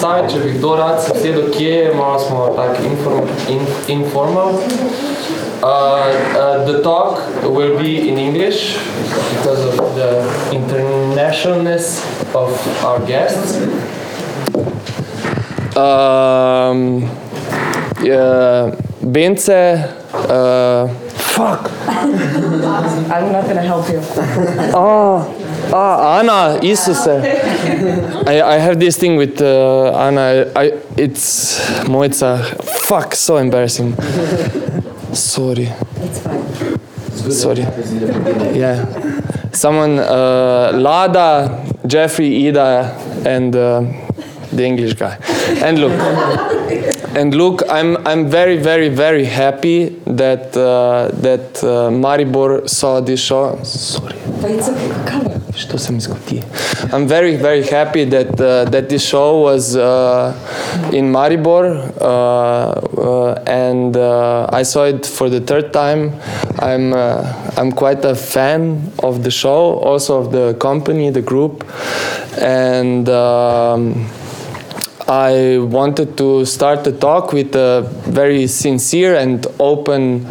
Dobrodošli na uh, pogovor po predstavi, če bi kdo rad se vsedo kje, malo smo tak inform, in, informal. Uh, uh, the talk will be in English because of the internationalness of our guests. Um, yeah, Bence, uh, fuck. I'm not gonna help you. Oh, ah, Anna, Isuse. I, I have this thing with uh, Anna. I, it's Mojca. Fuck, so embarrassing. Sorry. It's fine. Sorry. Yeah. Someone, uh, Lada, Jeffrey, Ida, and uh, the English guy. And look, and look, I'm I'm very very very happy that uh, that uh, Maribor saw this show. Sorry. But it's okay. Come on. Što sam? I'm very, very happy that uh, that this show was uh, in Maribor, uh, uh, and uh, I saw it for the third time. I'm uh, I'm quite a fan of the show, also of the company, the group, and. Um, I wanted to start the talk with a very sincere and open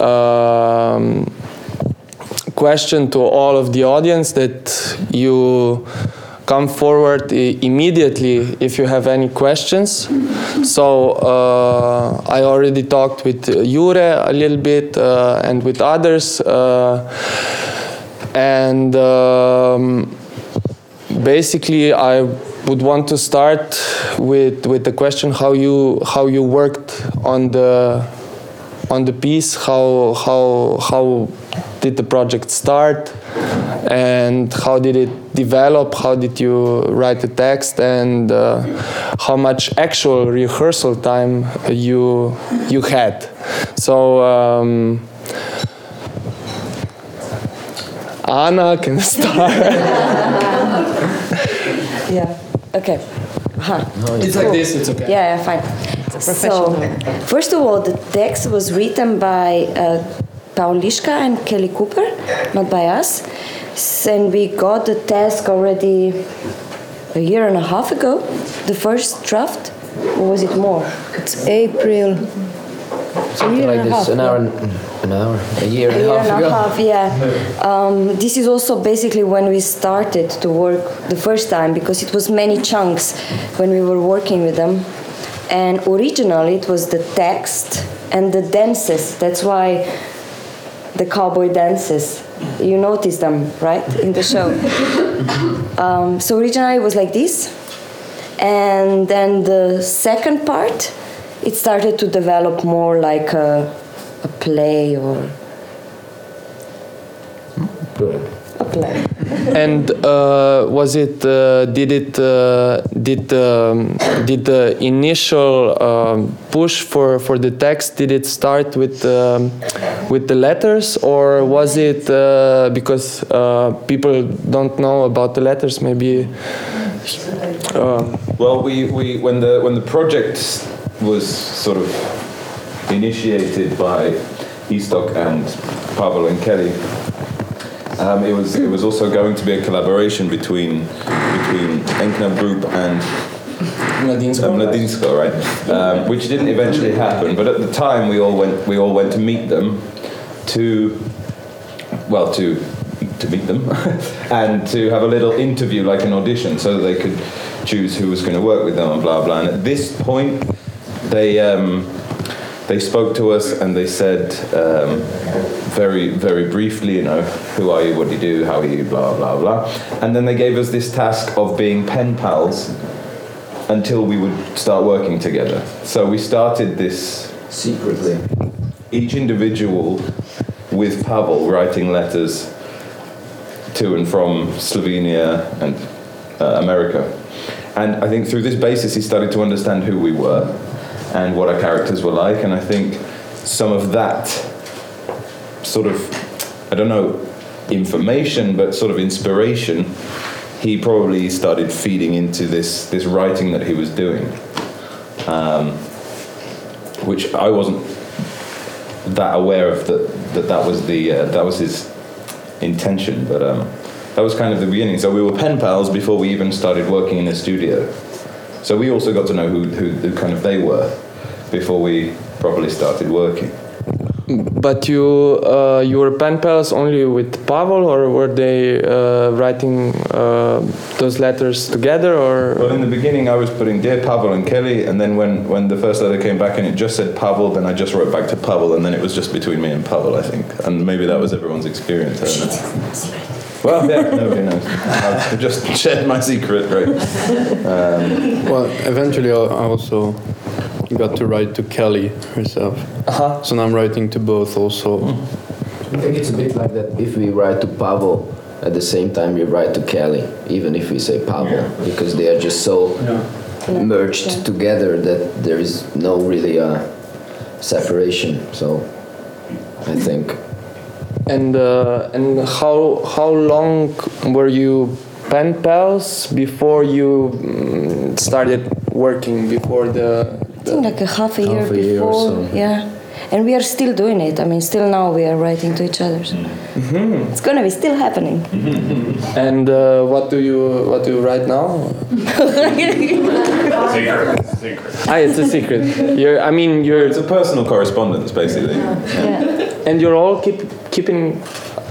um, question to all of the audience that you come forward immediately if you have any questions. So uh, I already talked with Jure a little bit uh, and with others, uh, and um, basically I would want to start with with the question how you how you worked on the on the piece how how how did the project start and how did it develop how did you write the text and uh, how much actual rehearsal time you you had so um, Anna can start Yeah. Okay. Huh. it's like this it's okay Yeah, yeah, fine. So, first of all, the text was written by uh, Paul Liška and Kelly Copper, not by us. And we got the task already a year and a half ago, the first draft. Or was it more? It's April. Something like this, an hour, and, an hour, a year and a year half and ago. a half, yeah. Um, this is also basically when we started to work the first time because it was many chunks when we were working with them. And originally it was the text and the dances. That's why the cowboy dances. You notice them, right, in the show. um, so originally it was like this. And then the second part, it started to develop more like a, a play or a play. And uh, was it? Uh, did it? Uh, did um, did the initial um, push for for the text? Did it start with um, with the letters, or was it uh, because uh, people don't know about the letters? Maybe. Uh, Well, we, we when the when the project was sort of initiated by Iztok and Pavel and Kelly, um, it was it was also going to be a collaboration between between EN-KNAP Group and Mladinsko. um, Mladinsko, right? Um, which didn't eventually happen, but at the time we all went we all went to meet them to well to to meet them and to have a little interview like an audition so that they could choose who was going to work with them and blah blah and at this point they um, they spoke to us and they said um, very very briefly you know who are you what do you do how are you blah blah blah and then they gave us this task of being pen pals until we would start working together so we started this Secretly. each individual with Pavel writing letters to and from Slovenia and uh, America. And I think through this basis, he started to understand who we were and what our characters were like. And I think some of that sort of, I don't know, information, but sort of inspiration, he probably started feeding into this, this writing that he was doing, um, which I wasn't that aware of that that, that was the uh, that was his intention but um, that was kind of the beginning. So we were pen pals before we even started working in the studio. So we also got to know who, who, who kind of they were before we properly started working. But you uh, you were pen pals only with Pavel, or were they uh, writing uh, those letters together? Or well, in the beginning, I was putting dear Pavel and Kelly, and then when when the first letter came back and it just said Pavel, then I just wrote back to Pavel, and then it was just between me and Pavel, I think, and maybe that was everyone's experience. I don't know. Well, yeah, nobody knows. I've just shared my secret, right? Um, well, eventually, I also got to write to Kelly herself. Uh-huh. So now I'm writing to both also. I think it's a bit like that if we write to Pavel at the same time we write to Kelly, even if we say Pavel, yeah. because they are just so yeah. merged yeah. together that there is no really uh, separation. So I think. And uh, and how how long were you pen pals before you mm, started working before the I think like a half a year a before. Year so. Yeah. And we are still doing it. I mean, still now we are writing to each other. Mm-hmm. It's gonna be still happening. Mm-hmm. And uh, what do you what do you write now? secret. Secret. Ah, it's a secret. You're. I mean, you're. It's a personal correspondence, basically. Yeah. yeah. And you're all keep keeping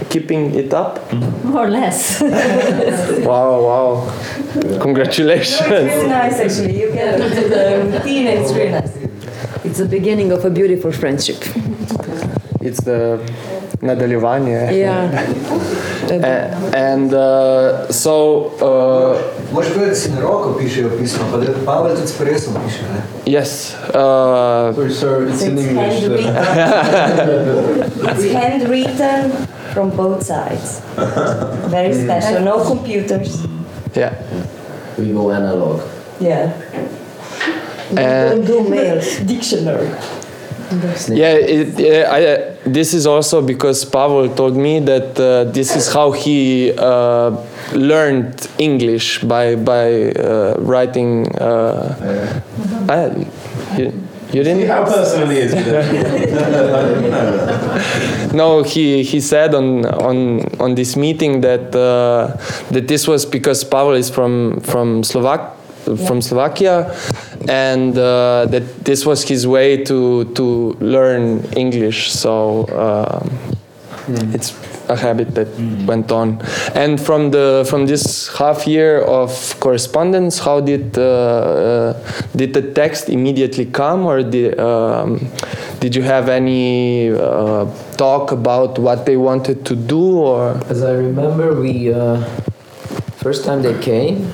keeping it up? More or less. wow, wow. Congratulations. No, it's really nice actually. You get into the routine and it's really nice. It's the beginning of a beautiful friendship. It's the nadeljevanje. Yeah. uh, and uh, so. Uh, Možeš povedati, da si na roko pišejo pisma, pa da Pavel tudi s presom piše, ne? Yes. Uh, Sorry, sir, it's, it's in English. it's handwritten from both sides. Very special. No computers. Yeah. We go analog. Yeah. We don't do mails. Dictionary. Yeah, it, yeah I, uh, this is also because Pavel told me that uh, this is how he uh, learned English by by uh, writing. Uh, yeah. You didn't. See how personal he is. no, he he said on on on this meeting that uh, that this was because Pavel is from from Slovak from Slovakia, and uh, that this was his way to to learn English. So mm. it's a habit that mm. went on. And from the from this half year of correspondence, how did uh, uh, did the text immediately come, or did um, did you have any uh, talk about what they wanted to do, or? As I remember, we uh, first time they came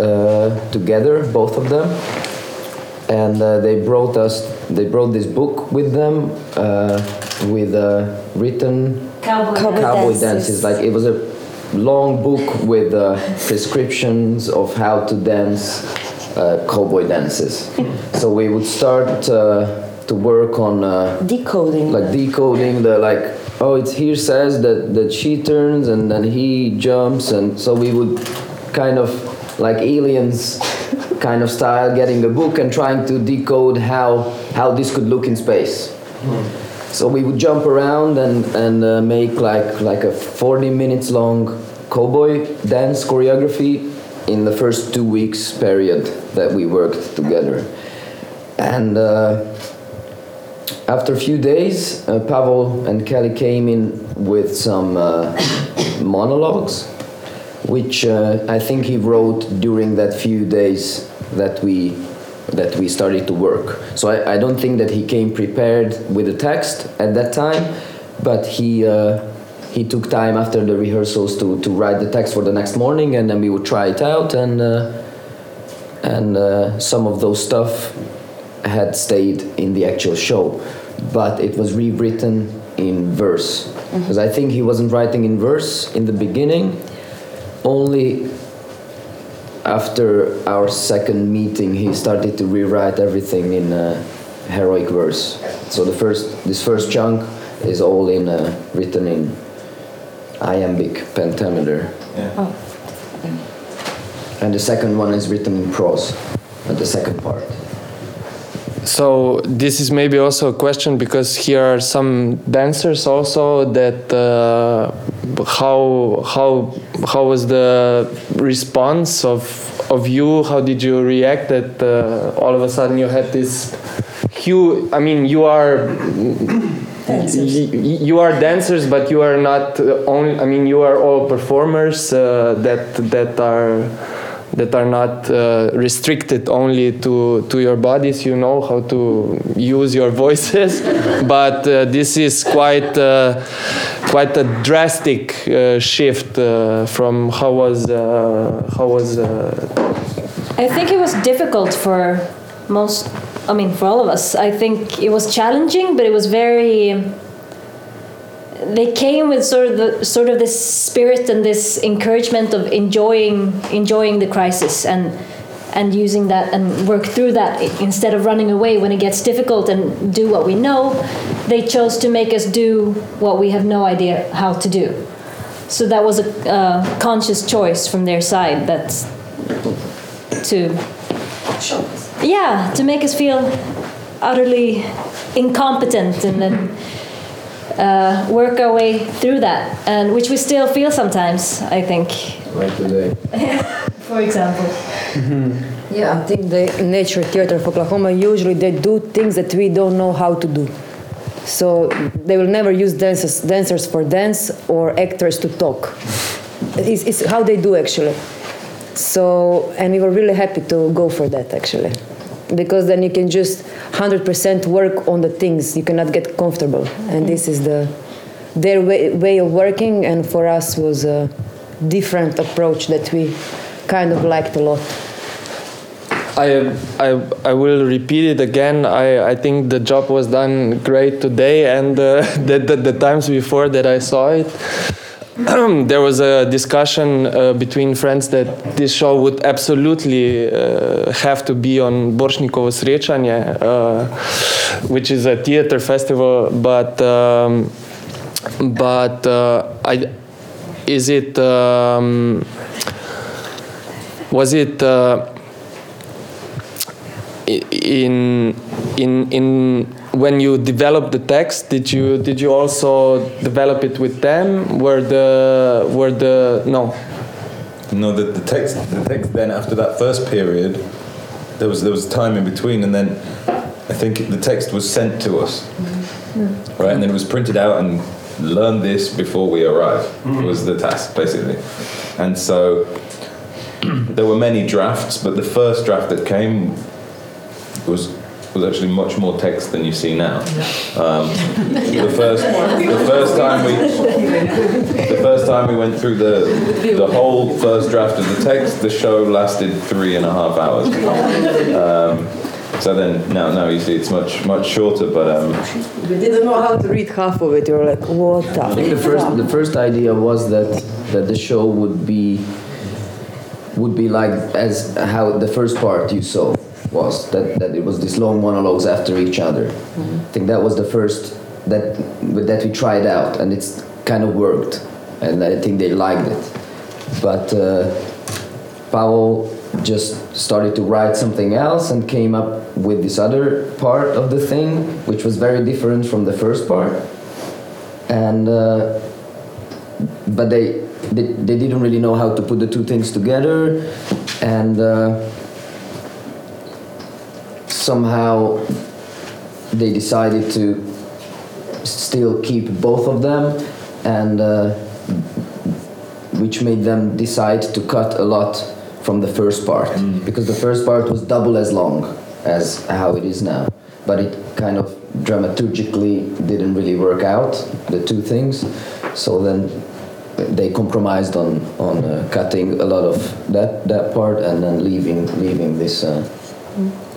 uh, together, both of them, and uh, they brought us. They brought this book with them with written Cowboy, cowboy, cowboy dances. dances. Like it was a long book with uh, prescriptions of how to dance uh, cowboy dances. so we would start uh, to work on uh, decoding, like decoding the like. Oh, it's here says that that she turns and then he jumps, and so we would kind of like aliens kind of style getting a book and trying to decode how how this could look in space. Mm. So we would jump around and and uh, make like like a 40 minutes long cowboy dance choreography in the first two weeks period that we worked together. And uh, after a few days, uh, Pavel and Kelly came in with some uh, monologues, which uh, I think he wrote during that few days that we that we started to work. So I, I don't think that he came prepared with the text at that time, but he uh, he took time after the rehearsals to, to write the text for the next morning, and then we would try it out, and uh, and uh, some of those stuff had stayed in the actual show, but it was rewritten in verse because mm-hmm. I think he wasn't writing in verse in the beginning, only after our second meeting, he started to rewrite everything in uh, heroic verse. So the first, this first chunk is all in uh, written in iambic pentameter. Yeah. Oh. And the second one is written in prose, at the second part. So this is maybe also a question because here are some dancers also that uh, how how how was the response of of you? How did you react that uh, all of a sudden you had this huge? I mean, you are. You are dancers, but you are not only. I mean, you are all performers uh, that that are that are not uh, restricted only to, to your bodies. You know how to use your voices, but uh, this is quite uh, quite a drastic uh, shift uh, from how was uh, how was. I think it was difficult for most, I mean, for all of us. I think it was challenging, but it was very. They came with sort of the sort of this spirit and this encouragement of enjoying enjoying the crisis and and using that and work through that instead of running away when it gets difficult and do what we know. They chose to make us do what we have no idea how to do. So that was a uh, conscious choice from their side. That's to yeah to make us feel utterly incompetent and then uh, work our way through that and which we still feel sometimes i think Like today. for example Yeah, I think the Nature Theater of Oklahoma usually they do things that we don't know how to do. So they will never use dancers, dancers for dance or actors to talk. It's, it's how they do actually. So, and we were really happy to go for that actually. Because then you can just 100% work on the things, you cannot get comfortable. And this is the, their way, way of working, and for us was a different approach that we kind of liked a lot. I, I, I will repeat it again. I, I think the job was done great today, and uh, the, the, the times before that I saw it, there was a discussion uh, between friends that this show would absolutely uh, have to be on Borštnikovo Srečanje, uh, which is a theater festival. But um, but uh, I, is it um, was it? Uh, in in in when you developed the text did you did you also develop it with them? Were the were the no. No, the, the text the text then after that first period, there was there was time in between, and then I think the text was sent to us, mm-hmm. right, and then it was printed out and learn this before we arrive mm-hmm. was the task basically, and so there were many drafts, but the first draft that came was was actually much more text than you see now. Um, the first the first time we the first time we went through the the whole first draft of the text, the show lasted three and a half hours. Um, so then now now you see it's much much shorter, but um, We didn't know how to read half of it. We were like, what the I think the first the first idea was that that the show would be would be like as how the first part you saw was that, that it was these long monologues after each other. I think that was the first that that we tried out and it's kind of worked and I think they liked it. But uh, Powell just started to write something else and came up with this other part of the thing, which was very different from the first part. And uh, but they, they they didn't really know how to put the two things together, and uh, somehow they decided to still keep both of them, and uh, which made them decide to cut a lot from the first part. Because the first part was double as long as how it is now, but it kind of dramaturgically didn't really work out the two things, so then they compromised on on uh, cutting a lot of that that part and then leaving leaving this uh,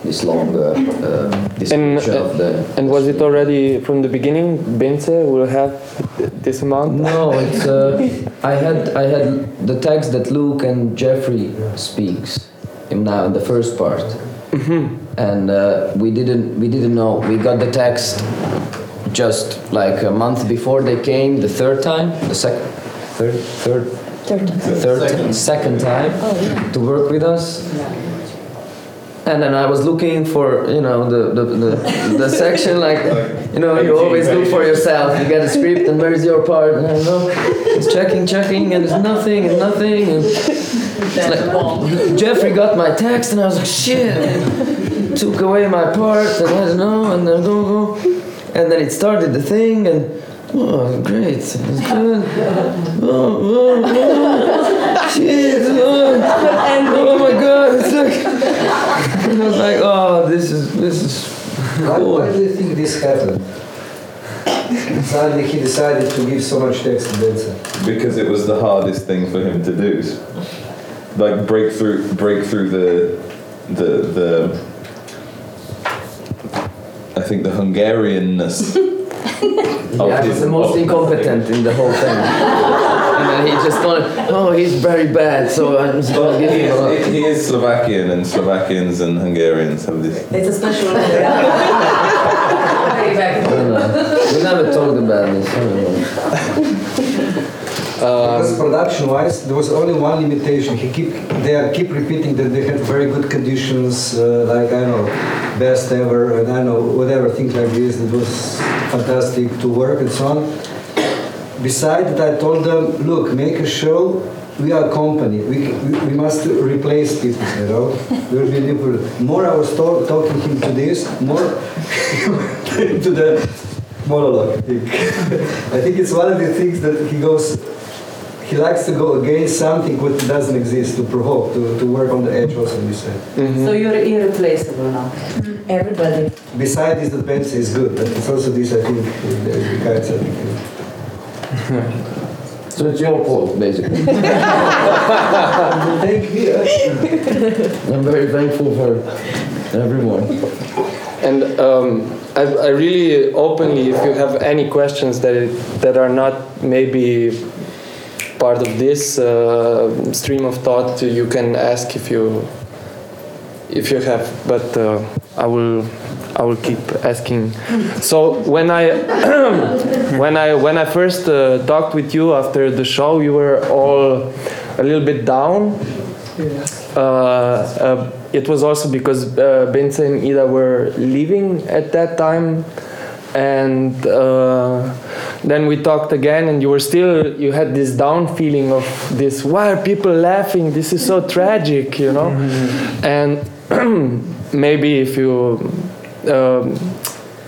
this long uh, uh, and description of the and was it already from the beginning Bence will have this amount? No, it's. Uh, I had I had the text that Luke and Jeffrey speaks in now in the first part, and uh, we didn't we didn't know. We got the text just like a month before they came the third time the second third third third second. time to work with us. And then I was looking for, you know, the, the, the, the section like you know, you always look for yourself. You get a script, and where's your part? And I don't know. It's checking, checking, and there's nothing, and nothing. And it's like, Jeffrey got my text, and I was like, shit. And took away my part, and I don't know, and then go, go. And then it started the thing, and oh, great, it's good. Oh, oh, oh, shit. Oh, oh my god, it's like. I was like, oh, this is, this is Why, why do you think this happened? Suddenly he decided to give so much text to Benson. because it was the hardest thing for him to do. Like break through, break through the, the, the. I think the Hungarianness. of Yeah, his- he's the most of- incompetent in the whole thing. and then he just thought, oh, he's very bad, so I'm just gonna give him a is, he is Slovakian, and Slovakians and Hungarians have this. It's a special. I don't. We never talked about this. I because production-wise, there was only one limitation. He keep they keep repeating that they had very good conditions, uh, like I know, best ever, and I know whatever things like this. It was fantastic to work and so on. Besides that, I told them, look, make a show. We are a company. We, we, we must replace people, you know. We'll be. More I was talk, talking him to this, more to the monologue. I think. I think it's one of the things that he goes. He likes to go against something which doesn't exist to provoke, to, to work on the edge also. We said. So you're irreplaceable now. Everybody. Besides this, the Benz is good, but it's also this. I think the the guys. I think. So it's your fault, basically. Thank you. I'm very thankful for everyone. And um, I, I really openly, if you have any questions that that are not maybe part of this uh, stream of thought, you can ask if you if you have. But uh, I will I will keep asking. So when I when I when I first uh, talked with you after the show, you were all a little bit down. Uh, uh, it was also because uh, Bence and Ida were leaving at that time, and uh, then we talked again, and you were still you had this down feeling of this. Why are people laughing? This is so tragic, you know. And maybe if you um,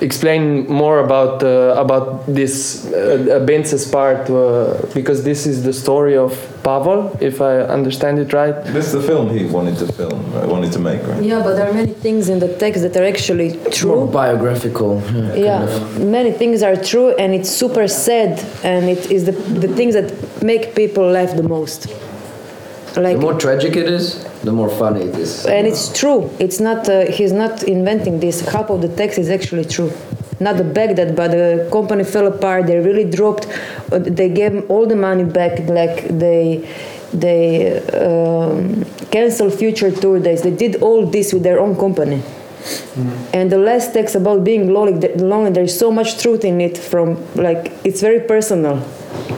explain more about uh, about this uh, Bence's part, uh, because this is the story of Pavel, if I understand it right. This is the film he wanted to film, uh, wanted to make, right? Yeah, but there are many things in the text that are actually More true. biographical. kind Yeah, of. many things are true, and it's super sad, and it is the, the things that make people laugh the most. Like, The more tragic it is, the more funny it is. and it's true. It's not. Uh, he's not inventing this. Half of the text is actually true. Not the back that, but the company fell apart. They really dropped. Uh, they gave all the money back. Like they, they um, canceled future tour days. They did all this with their own company. And the last text about being lonely, lonely, there's so much truth in it. From like, it's very personal,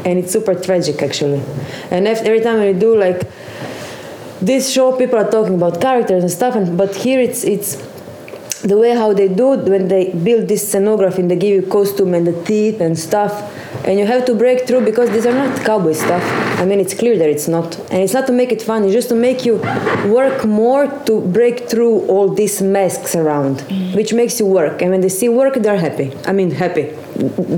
and it's super tragic actually. And if, every time we do like this show people are talking about characters and stuff and but here it's it's the way how they do it when they build this scenography and they give you costume and the teeth and stuff and you have to break through because these are not cowboy stuff. I mean it's clear that it's not. And it's not to make it fun it's just to make you work more to break through all these masks around mm. which makes you work. And when they see work they're happy. I mean happy.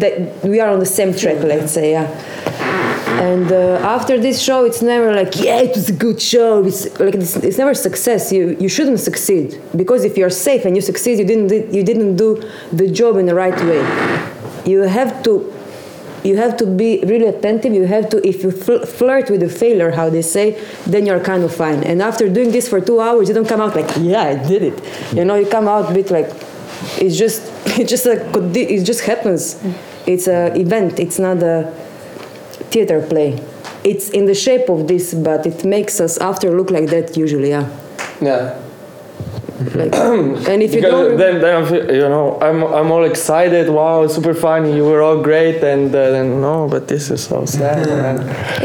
That we are on the same track let's say yeah and uh, after this show, it's never like, yeah, it was a good show. It's like it's, it's never success. You you shouldn't succeed because if you're safe and you succeed, you didn't you didn't do the job in the right way. You have to you have to be really attentive. You have to if you fl- flirt with the failure, how they say, then you're kind of fine. And after doing this for two hours, you don't come out like, yeah, I did it. You know, you come out a bit like, it's just it's just a it just happens. It's a event. It's not a theater play. It's in the shape of this, but it makes us after look like that usually, yeah. Yeah. Like, and if you because don't, then, then I'm, you know I'm I'm all excited. Wow, super funny. You were all great, and uh, then no, but this is so sad.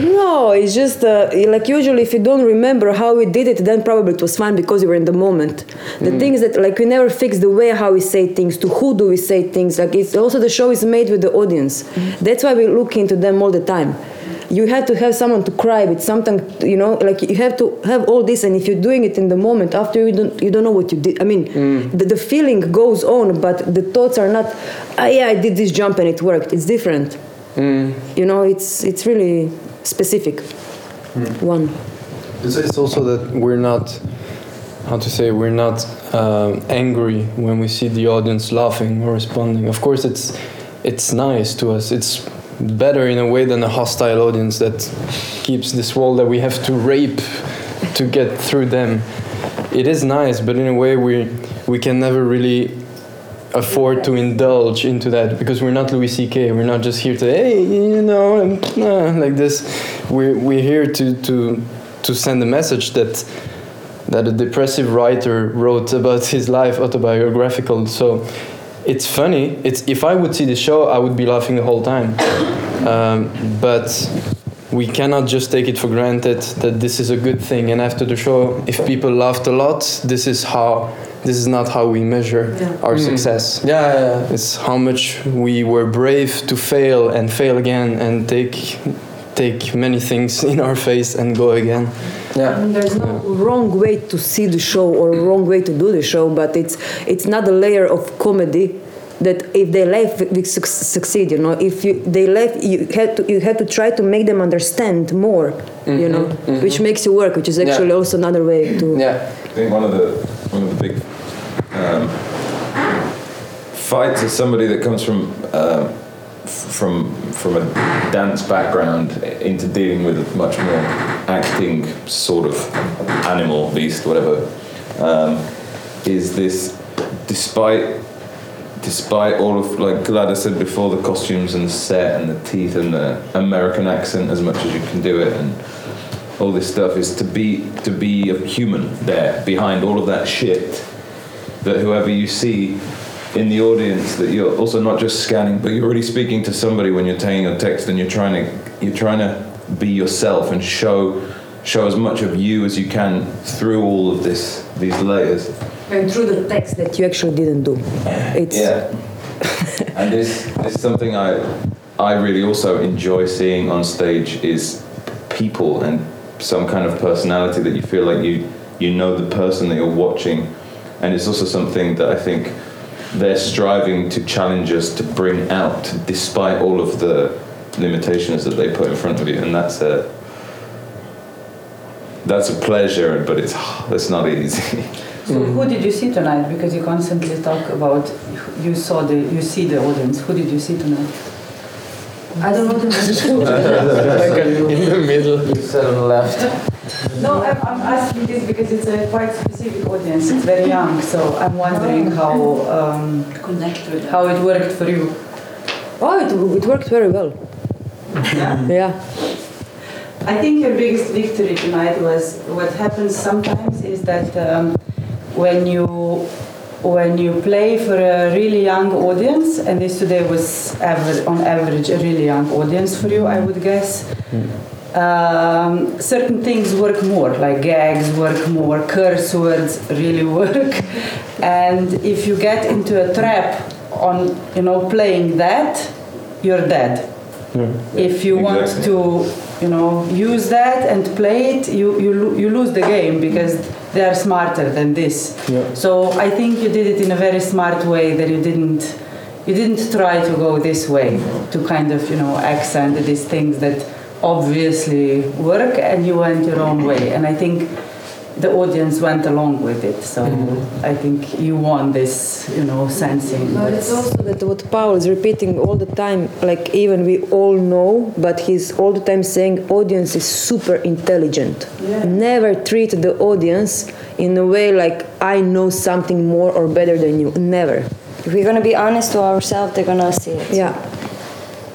no, it's just uh, like usually if you don't remember how we did it, then probably it was fun because you were in the moment. The thing is that like we never fix the way how we say things, to who do we say things. Like it's also the show is made with the audience. That's why we look into them all the time. You have to have someone to cry with, something you know, like you have to have all this. And if you're doing it in the moment, after you don't, you don't know what you did. I mean, the, the feeling goes on, but the thoughts are not. Ah, yeah, I did this jump and it worked. It's different. You know, it's it's really specific. One. It's, it's also that we're not, how to say, we're not um, angry when we see the audience laughing or responding. Of course, it's it's nice to us. It's better in a way than a hostile audience that keeps this wall that we have to rape to get through them. It is nice, but in a way we we can never really afford to indulge into that because we're not Louis C.K. We're not just here to hey you know and, uh, like this. We're we're here to to to send a message that that a depressive writer wrote about his life autobiographical. So it's funny. It's if I would see the show, I would be laughing the whole time. Um, but we cannot just take it for granted that this is a good thing. And after the show, if people laughed a lot, this is how. This is not how we measure our success. Yeah, yeah, yeah. It's how much we were brave to fail and fail again and take take many things in our face and go again. Yeah. I mean, there's no wrong way to see the show or wrong way to do the show, but it's it's not a layer of comedy that if they laugh we suc- succeed. You know, if you they laugh, you have to you have to try to make them understand more. You know, which makes you work, which is actually Yeah. also another way to. Yeah. I think one of the one of the big um, fights is somebody that comes from um, f- from from a dance background into dealing with a much more acting sort of animal beast, whatever. Um, is this despite despite all of like Gladys said before, the costumes and the set and the teeth and the American accent as much as you can do it and all this stuff is to be to be a human there behind all of that shit that whoever you see in the audience that you're also not just scanning but you're really speaking to somebody when you're taking your text and you're trying to you're trying to be yourself and show show as much of you as you can through all of this these layers And through the text that you actually didn't do. It's yeah. and this, this is something I, I really also enjoy seeing on stage is people and some kind of personality that you feel like you, you know the person that you're watching. And it's also something that I think they're striving to challenge us to bring out despite all of the limitations that they put in front of you. And that's a, that's a pleasure, but it's, it's not easy. So who did you see tonight? Because you constantly talk about you saw the you see the audience. Who did you see tonight? I don't know the in the middle. You said on the left. No, I'm, I'm asking this because it's a quite specific audience. It's very young, so I'm wondering how um, how it worked for you. Oh, it, it worked very well. Yeah. I think your biggest victory tonight was what happens sometimes is that um, when you when you play for a really young audience, and this today was aver- on average a really young audience for you, I would guess. Um, certain things work more, like gags work more, curse words really work, and if you get into a trap on you know playing that, you're dead. If you want to you know use that and play it you you, lo- you lose the game because they are smarter than this. So i think you did it in a very smart way that you didn't you didn't try to go this way to kind of you know accent these things that obviously work and you went your own way and i think the audience went along with it so mm-hmm. i think you won this you know sensing But it's also that what Paul is repeating all the time, like even we all know, but he's all the time saying audience is super intelligent. Yeah. Never treat the audience in a way like I know something more or better than you. Never. If we're gonna be honest to ourselves, they're gonna see it. Yeah.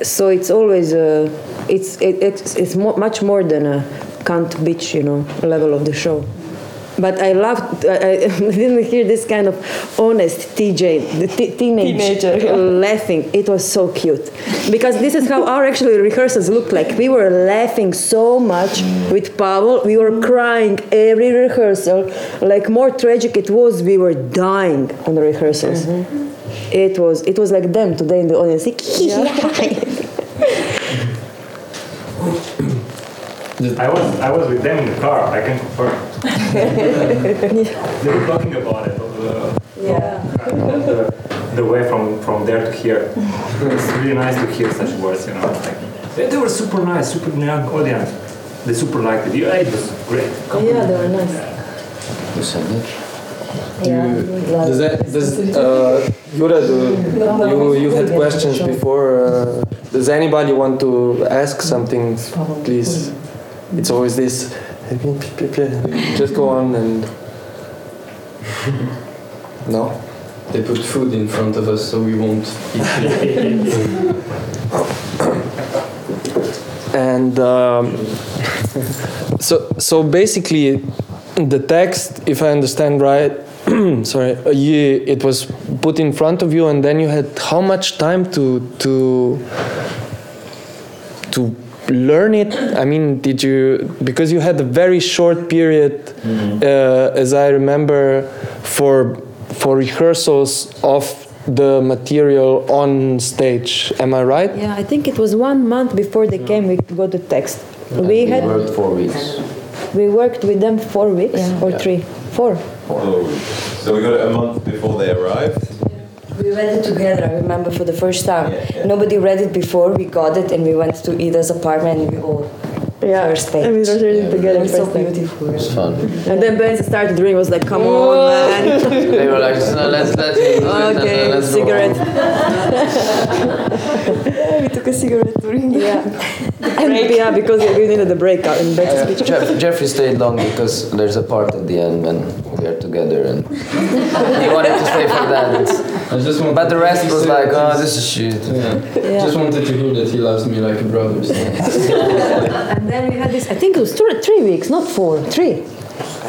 So it's always a, it's it, it's it's mo- much more than a can't bitch, you know, level of the show. but I loved. I, I didn't hear this kind of honest TJ, the t- teenage Teenager, yeah. laughing. It was so cute because this is how our actually rehearsals looked like. We were laughing so much with Pavel. We were crying every rehearsal. Like more tragic it was, we were dying on the rehearsals. Mm-hmm. It was it was like them today in the audience. I was I was with them in the car. I can confirm. they were talking about it. The, Yeah. the, the way from from there to here. It's really nice to hear such words. You know, like they, they were super nice, super young audience. They super liked it. Yeah, it was great. yeah, they were nice. You said it. Yeah. Does that does uh, Jura, do, you you had questions before? Uh, does anybody want to ask something? Please, it's always this. Just go on and. No. They put food in front of us so we won't eat and um, so so basically the text if i understand right sorry you, it was put in front of you and then you had how much time to to to learn it i mean did you because you had a very short period uh, as i remember for for rehearsals of the material on stage am i right Yeah, I think it was one month before they came. We got the text. We had worked four weeks. we worked with them four weeks or three, four. Oh, so we got it a month before they arrived. We read it together, I remember, for the first time. Yeah, yeah. Nobody read it before, we got it, and we went to Ida's apartment and we all Yeah, first page. and we were reading It together. was so first time. beautiful. It was fun. And then Ben started drinking. Was like, "Come on, man." they were like, "No, let's let him do it and okay, then let's go cigarette. Yeah, took a cigarette during the Yeah, and yeah, because we needed the breakout in Ben's Uh, speech. Jeff, Jeffrey stayed long because there's a part at the end when we are together and he wanted to stay for that. I just wanted But the rest was like, oh, this is shit. Yeah. Just wanted to hear that he loves me like a brother. So. And then we had this. I think it was two, three weeks, not four, three.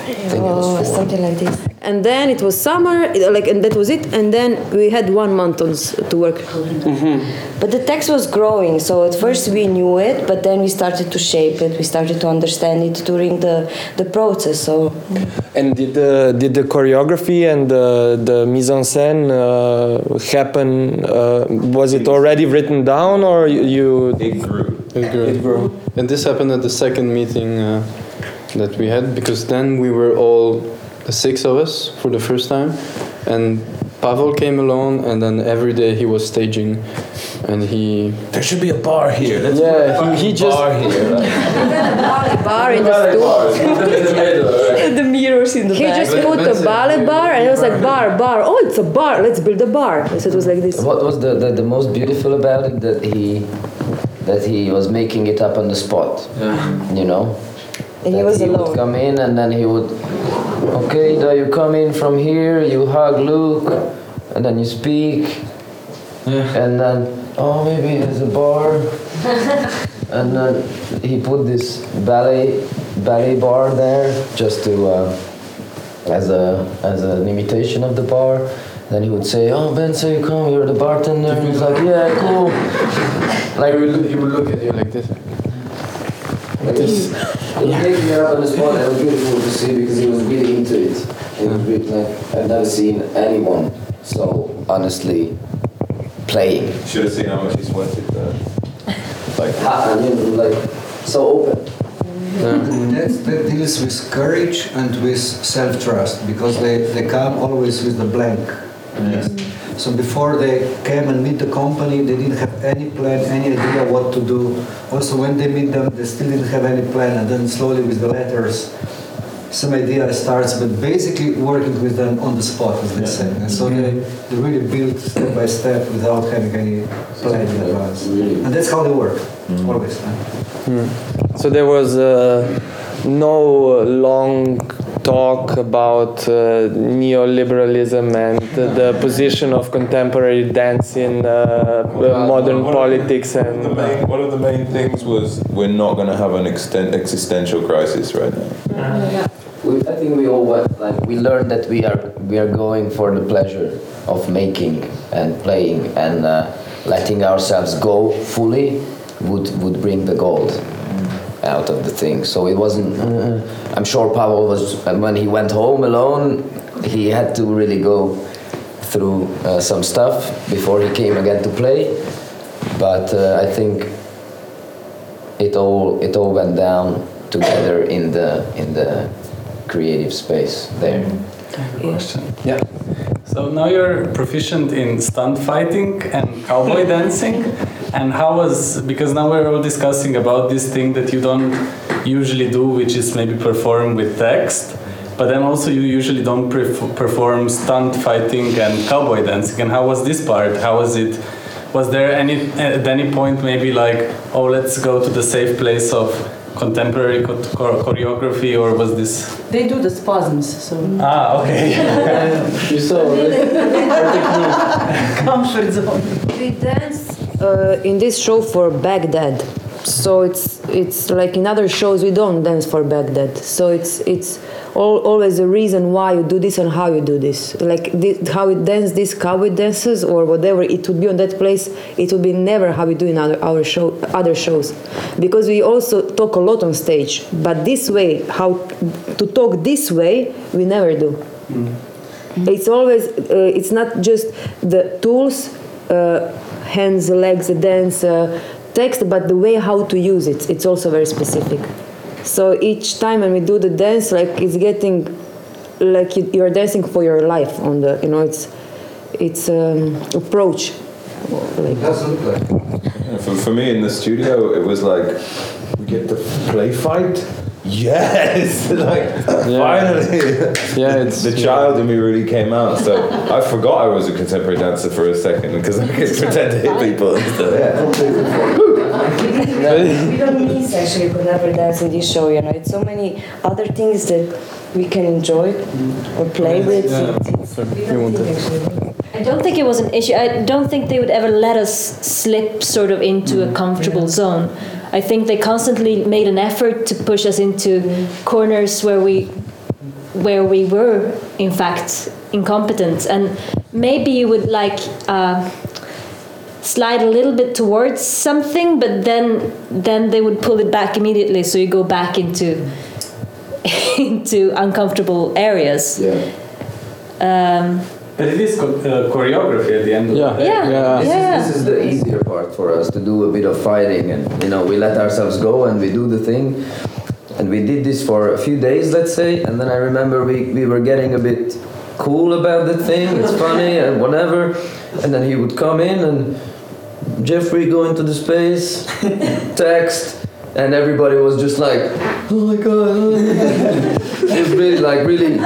I think it was Oh, four. something like this. And then it was summer, like, and that was it. And then we had one month on, to work. But the text was growing, so at first we knew it, but then we started to shape it. We started to understand it during the, the process. So And did the did the choreography and the the mise en scène uh, happen? Uh, was it already written down, or you? you It grew. It grew. It grew. And this happened at the second meeting uh, that we had because then we were all the six of us for the first time, and Pavel came alone, and then every day he was staging, and he There should be a bar here. Let's Yeah, he- he just- bar here. bar in the stool. the mirrors in the He back. just put a ballet bar, and it was like bar, bar. Oh, it's a bar. Let's build a bar. So it was like this. What was the, the, the most beautiful about it that he that he was making it up on the spot. Yeah. You know? And he was he would come in and then he would okay now you come in from here, you hug Luke and then you speak yeah. and then oh maybe there's a bar and then he put this ballet ballet bar there just to uh, as a as an imitation of the bar. Then he would say, "Oh Ben, so you come? You're the bartender." And he's like, "Yeah, cool." like he would, look- he would look at you like this. It was making me up on the spot. It was beautiful to see because he was really into it. It was really like I've never seen anyone so honestly playing. Should have seen how much he sweated there. Like, Ha- and, you know, like so open. That, that deals with courage and with self-trust because they, they come always with the blank. list. So before they came and meet the company, they didn't have any plan, any idea what to do. Also, when they meet them, they still didn't have any plan. And then slowly with the letters, some idea starts, but basically working with them on the spot, as they say. And so they, they really build step by step without having any plan in advance. And that's how they work, always. huh? So there was uh, no long talk about uh, neoliberalism and the position of contemporary dance in uh, uh, modern One of- politics One of, the and main, one of the main things was we're not going to have an extent, existential crisis right now. We, I think we all went, like we learned that we are we are going for the pleasure of making and playing and uh, letting ourselves go fully would would bring the gold out of the thing. So it wasn't. uh, I'm sure Pavel was when he went home alone. He had to really go through uh, some stuff before he came again to play. But uh, I think it all it all went down together in the in the creative space there. Question. Yeah. So now you're proficient in stunt fighting and cowboy dancing. And how was because now we're all discussing about this thing that you don't usually do, which is maybe perform with text. But then also you usually don't perf- perform stunt fighting and cowboy dancing. And how was this part? How was it? Was there any at any point maybe like oh let's go to the safe place of contemporary cho- choreography or was this They do the spasms, so ah okay you saw comfort zone. We dance uh, in this show for Baghdad, so it's it's like in other shows we don't dance for Baghdad. So it's it's all, always a reason why you do this and how you do this. Like this, how we dance this, cowboy dances or whatever it would be on that place. It would be never how we do in other our show other shows, because we also talk a lot on stage. But this way, how to talk this way, we never do. It's always, uh, it's not just the tools, uh, hands, legs, dance, uh, text, but the way how to use it. It's also very specific. So each time when we do the dance, like it's getting, like you- you're dancing for your life on the, you know, it's, it's um, approach. Like, doesn't. Yeah, For, for me in the studio, it was like we get to play fight. Yes, like finally. Yeah, it's the child in me really came out. So I forgot I was a contemporary dancer for a second because I could pretend to hit people and stuff. we don't miss actually contemporary dance in this show. You know, it's so many other things that we can enjoy or play with. We don't think. I don't think it was an issue. I don't think they would ever let us slip sort of into a mm. comfortable zone. I think they constantly made an effort to push us into corners where we where we were in fact incompetent. And maybe you would like uh, slide a little bit towards something but then then they would pull it back immediately. So you go back into into uncomfortable areas. Um, but it is cho- uh, choreography at the end of Yeah. the day Yeah. Yeah. This, Yeah. Is, this is the easier part for us to do a bit of fighting, and you know we let ourselves go and we do the thing, and we did this for a few days, let's say, and then I remember we, we were getting a bit cool about the thing. It's funny and whatever, and then he would come in and Jeffrey go into the space, text. And everybody was just like, oh my god. it was really like really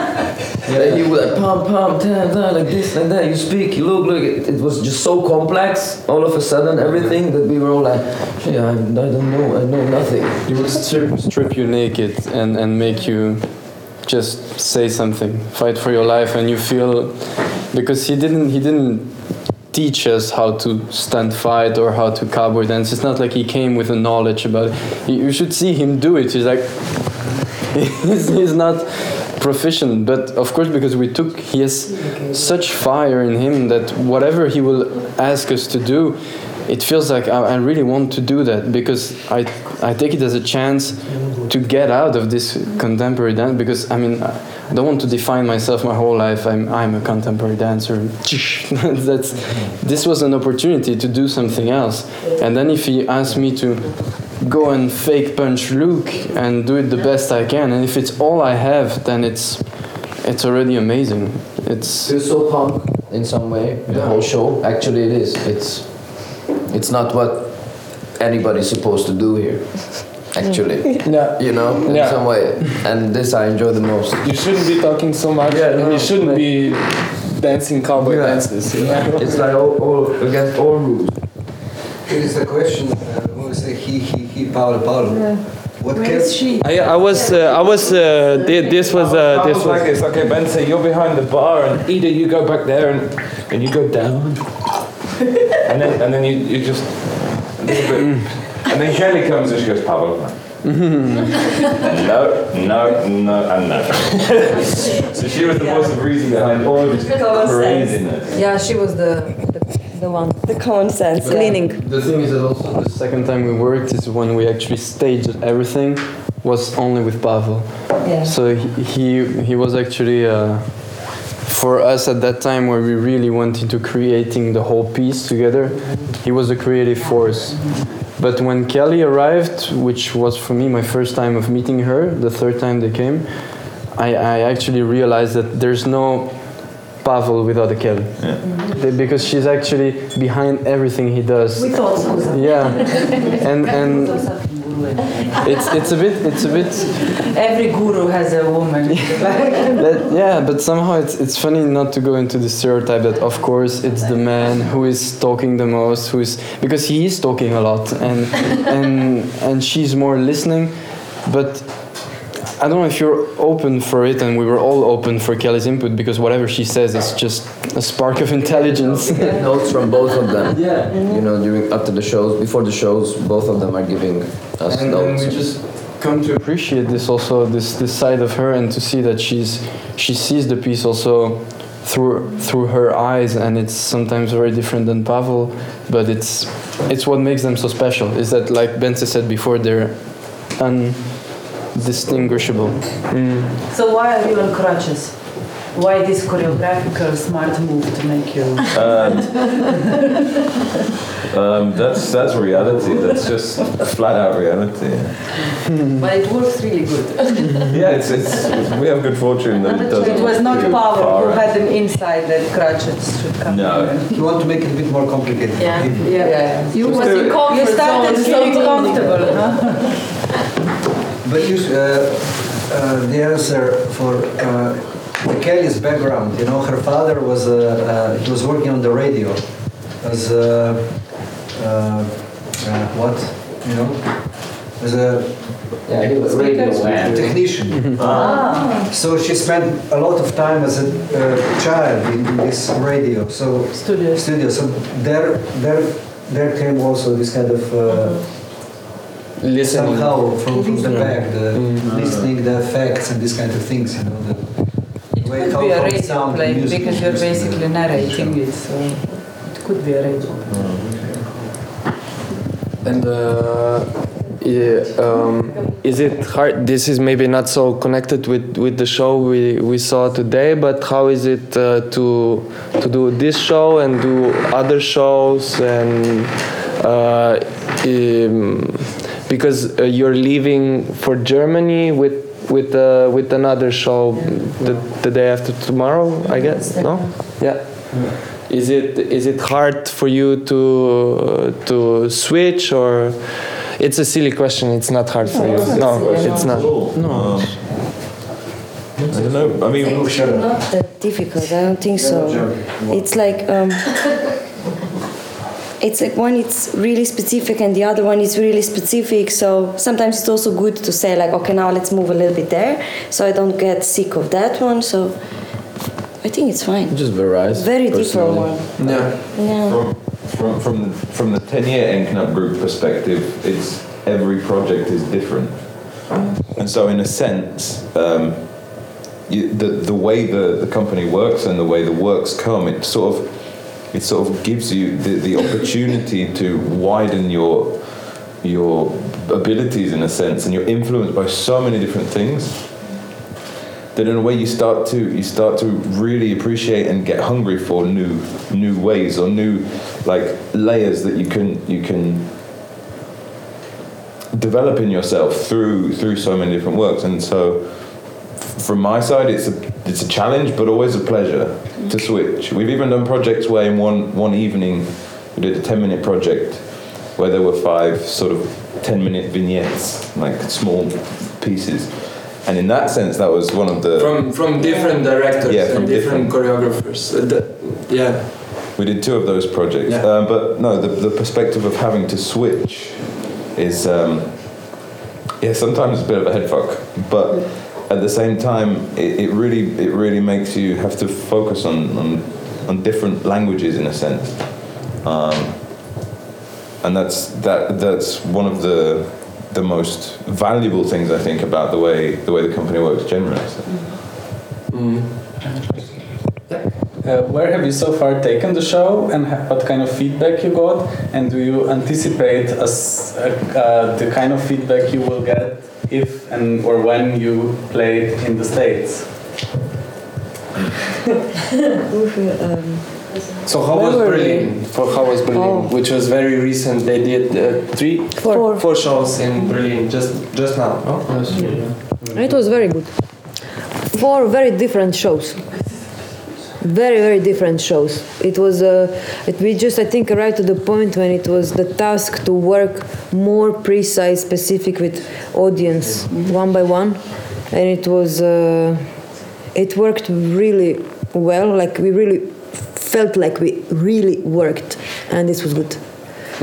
yeah, he would like pump, pump, tam, tam, like this, like that. You speak, you look, look. It, it was just so complex. All of a sudden, everything that we were all like, yeah, I, I don't know, I know nothing. He would strip, strip you naked and, and make you just say something, fight for your life, and you feel because he didn't he didn't teach us how to stand fight or how to cowboy dance. It's not like he came with a knowledge about it. You should see him do it. He's like he's, he's not proficient, but of course because we took he has such fire in him that whatever he will ask us to do it feels like I, I really want to do that because I, I take it as a chance to get out of this contemporary dance because I mean I I don't want to define myself my whole life. I'm, I'm a contemporary dancer. That's this was an opportunity to do something else. And then if he asked me to go and fake punch Luke and do it the best I can and if it's all I have then it's it's already amazing it's It was so punk in some way. The whole show, actually, it is. It's it's not what anybody's supposed to do here. Actually, Yeah. you know, in Yeah. some way, and this I enjoy the most. You shouldn't be talking so much, Yeah, and you shouldn't like- be dancing cowboy Yeah. dances. You know? It's like all, all against all rules. Here is the question. Uh, who is the he, he, he, Paolo, Paolo? What Where can, is she? I, I was, uh, I was, uh, thi- this was, uh, this Sounds like was. okay, Ben. Say you're behind the bar, and Ida, you go back there, and and you go down, and then and then you, you just a little bit, and then Kelly comes and she goes, Pavel, no, no, no, and no. so she was the voice of reason behind all of this craziness. Yeah, she was the the, the one The common sense. yeah. cleaning. The thing is that also the second time we worked is when we actually staged everything was only with Pavel. Yeah. So he he, was actually uh, for us at that time where we really went into creating the whole piece together. He was the creative force. But when Kelly arrived, which was for me my first time of meeting her, the third time they came, I, I actually realized that there's no Pavel without a Kelly. They- Because she's actually behind everything he does. We thought so. Yeah, and and it's it's a bit it's a bit Every guru has a woman. that, yeah, but somehow it's it's funny not to go into the stereotype that of course it's the man who is talking the most, who is because he is talking a lot and and and she's more listening, but. I don't know if you're open for it, and we were all open for Kelly's input because whatever she says is just a spark of intelligence. We notes from both of them. Yeah. You know, during after the shows, before the shows, both of them are giving us and, and notes. we just come to appreciate this also this this side of her and to see that she's she sees the piece also through through her eyes and it's sometimes very different than Pavel but it's it's what makes them so special is that like Bence said before they're undistinguishable mm. So why are you on crutches? Why this choreographical smart move to make you? Um, um that's that's reality. That's just flat out reality. Hmm. But it works really good. Yeah, it's, it's, we have good fortune that it doesn't. It was not go power far who out. had an insight that crutches should come. No. You want to make it a bit more complicated. for Yeah, yeah, yeah. You was do in it. comfort You started zone, feeling so comfortable, huh? But you, uh, uh, the answer for uh, Kelly's background, you know, her father was, uh, uh, he was working on the radio as a, uh, uh, what, you know, as a yeah, he was radio man. technician. Ah. So she spent a lot of time as a uh, child in, in this radio. So Studio. studio. So there, there, there came also this kind of uh, Listening. somehow from, from the back, the listening, the effects, and these kind of things. You know, the way Could be a how radio play because you're basically narrating it, so it could be a radio. And uh, yeah, um, is it hard? This is maybe not so connected with, with the show we, we saw today, but how is it uh, to to do this show and do other shows and uh, um, because uh, you're leaving for Germany with with uh, with another show the, the day after tomorrow, I guess. No, yeah. Is it is it hard for you to to switch or? It's a silly question. It's not hard for you. No, it's not. No. I don't know. I mean, it's Not that difficult. I don't think so. It's like um, it's like one it's really specific and the other one is really specific. So sometimes it's also good to say like, okay, now let's move a little bit there, so I don't get sick of that one. So I think it's fine. Just varies. Very different one. Yeah. Yeah. from from from the, from the ten year EN-KNAP group perspective, it's every project is different, and so in a sense, um, you, the the way the, the company works and the way the works come, it sort of it sort of gives you the, the opportunity to widen your your abilities in a sense, and you're influenced by so many different things that in a way you start to you start to really appreciate and get hungry for new new ways or new like layers that you can you can develop in yourself through through so many different works. And so from my side it's a it's a challenge but always a pleasure to switch we've even done projects where in one one evening we did a 10 minute project where there were five sort of 10 minute vignettes like small pieces and in that sense that was one of the From from different directors Yeah, from and different, choreographers. Uh, the- yeah. We did two of those projects, Yeah. um, but no, the, the perspective of having to switch is, um, yeah, sometimes it's a bit of a head fuck, but at the same time, it, it really it really makes you have to focus on on, on different languages in a sense, um, and that's that that's one of the the most valuable things I think about the way the way the company works generally. So. Uh, where have you so far taken the show, and ha- what kind of feedback you got? And do you anticipate us, uh, uh, the kind of feedback you will get if and or when you played in the states? um, So how Where was were Berlin? For how was Berlin, Oh. which was very recent. They did uh, three, Four. four shows in Berlin just just now. No? It was very good. Four very different shows. Very, very different shows. It was, uh, it, we just, I think, arrived to the point when it was the task to work more precise, specific with audience, one by one. And it was, uh, it worked really well. Like we really felt like we really worked, and this was good.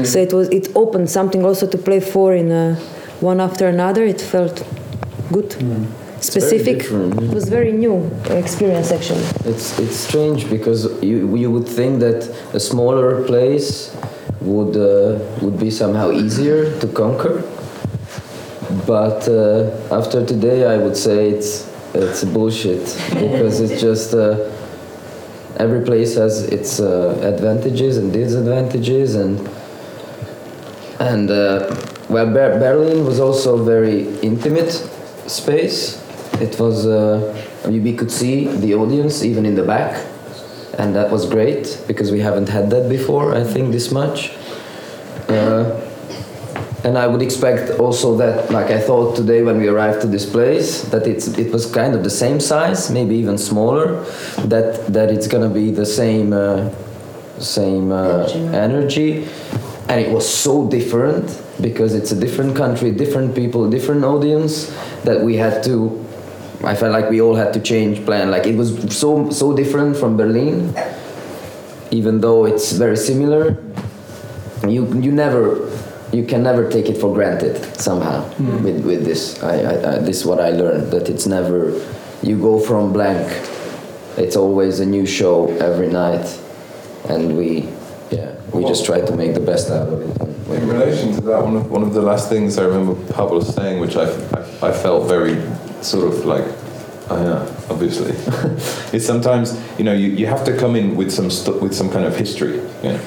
So it was, it opened something also to play for in uh, one after another. It felt good specific. It was very new experience actually. It's it's strange because you you would think that a smaller place would uh, would be somehow easier to conquer, but uh, after today I would say it's it's bullshit because it's just uh, every place has its uh, advantages and disadvantages and and uh, well Ber- Berlin was also a very intimate space. It was uh, we could see the audience even in the back, and that was great because we haven't had that before. I think this much. Uh, and I would expect also that, like I thought today when we arrived to this place, that it's it was kind of the same size, maybe even smaller. That that it's gonna be the same uh, same uh, energy, and it was so different because it's a different country, different people, different audience that we had to. I felt like we all had to change plan. Like it was so so different from Berlin, even though it's very similar. You you never you can never take it for granted somehow hmm. with, with this. I, I, I, this is what I learned that it's never you go from blank. It's always a new show every night, and we yeah we just try to make the best out of it. In relation to that, one of, one of the last things I remember Pavel saying, which I, I, I felt very sort of like, oh yeah, obviously, it's sometimes you know you, you have to come in with some stu- with some kind of history. You know?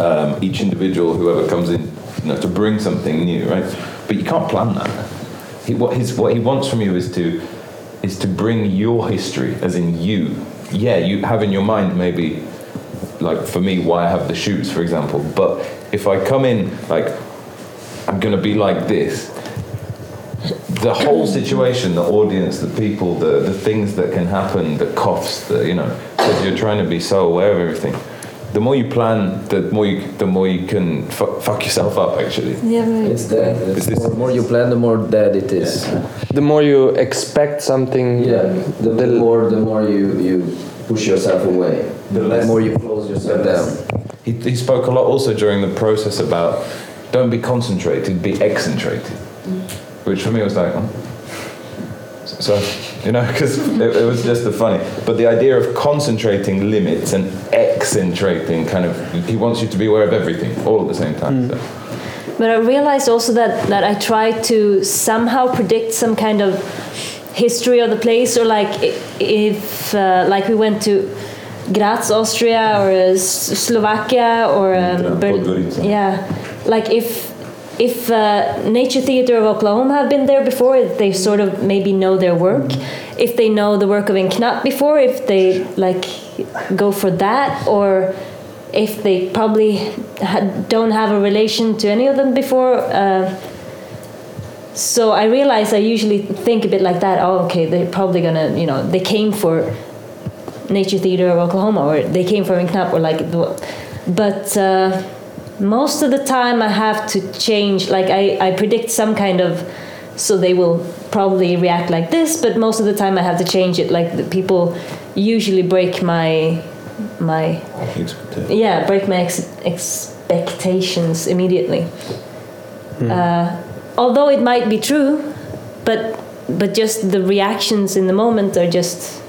um, each individual, whoever comes in, you know, to bring something new, right? But you can't plan that. He, what, his, what he wants from you is to is to bring your history, as in you. Yeah, you have in your mind maybe, like for me, why I have the shoes, for example. But if I come in like I'm to be like this, the whole situation, the audience, the people, the, the things that can happen, the coughs, the you know, because you're trying to be so aware of everything. The more you plan, the more you, the more you can fu- fuck yourself up. Actually, Yeah, It's dead. It's the more you plan, the more dead it is. The more you expect something, Yeah, the, the more the more you, you push yourself away, the, less- more you close yourself down. he, he spoke a lot also during the process about don't be concentrated, be eccentrated, mm. Which for me was like, oh. so you know, because it, it was just the funny. But the idea of concentrating limits and eccentrating kind of he wants you to be aware of everything all at the same time. So. But I realized also that, that I try to somehow predict some kind of history of the place, or like if, uh, like we went to Graz, Austria, or uh, Slovakia, or um, Ber- yeah, like if if uh, Nature Theatre of Oklahoma have been there before, they sort of maybe know their work. If they know the work of EN-KNAP before, if they like go for that, or if they probably don't have a relation to any of them before. Uh, so I realize I usually think a bit like that. Oh, okay, they're probably gonna, you know, they came for Nature Theatre of Oklahoma, or they came for EN-KNAP, or like, but uh, most of the time I have to change. Like I, I predict some kind of, so they will probably react like this. But most of the time I have to change it. Like the people usually break my my yeah break my ex- expectations immediately. Uh, although it might be true, but but just the reactions in the moment are just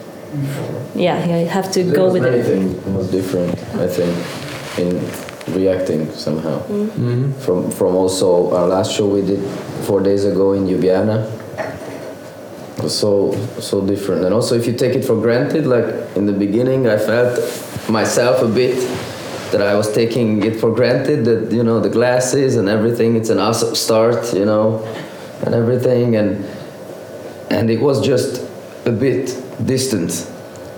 yeah. I have to There go with many it. things was different. I think in reacting somehow. Mm-hmm. From from also our last show we did four days ago in Ljubljana. So so different, and also if you take it for granted, like in the beginning, I felt myself a bit that I was taking it for granted that you know the glasses and everything. It's an awesome start, you know, and everything, and and it was just a bit distant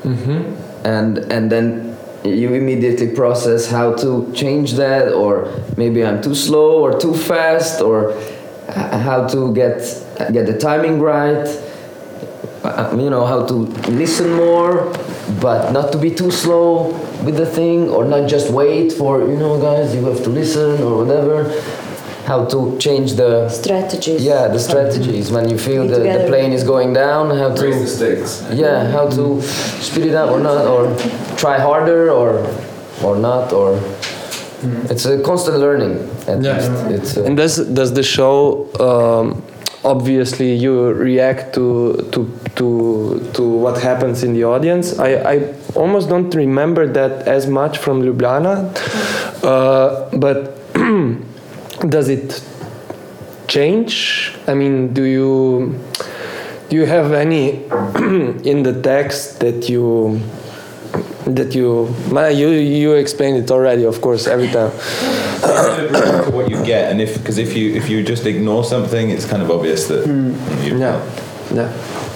Mm-hmm. and and then you immediately process how to change that or maybe i'm too slow or too fast or how to get get the timing right. Uh, you know how to listen more but not to be too slow with the thing or not just wait for you know guys you have to listen or whatever how to change the strategies yeah the strategies when you feel the, the plane is going down how to Raise the stakes. yeah how to speed it up or not or try harder or or not or it's a constant learning at Yeah. least it's uh, And does does the show um, obviously you react to to to to what happens in the audience? I I almost don't remember that as much from Ljubljana, uh, but does it change? I mean, do you do you have any in the text that you that you you you explained it already, of course, every time. what you get, and if because if you if you just ignore something, it's kind of obvious that hmm. you, yeah, yeah.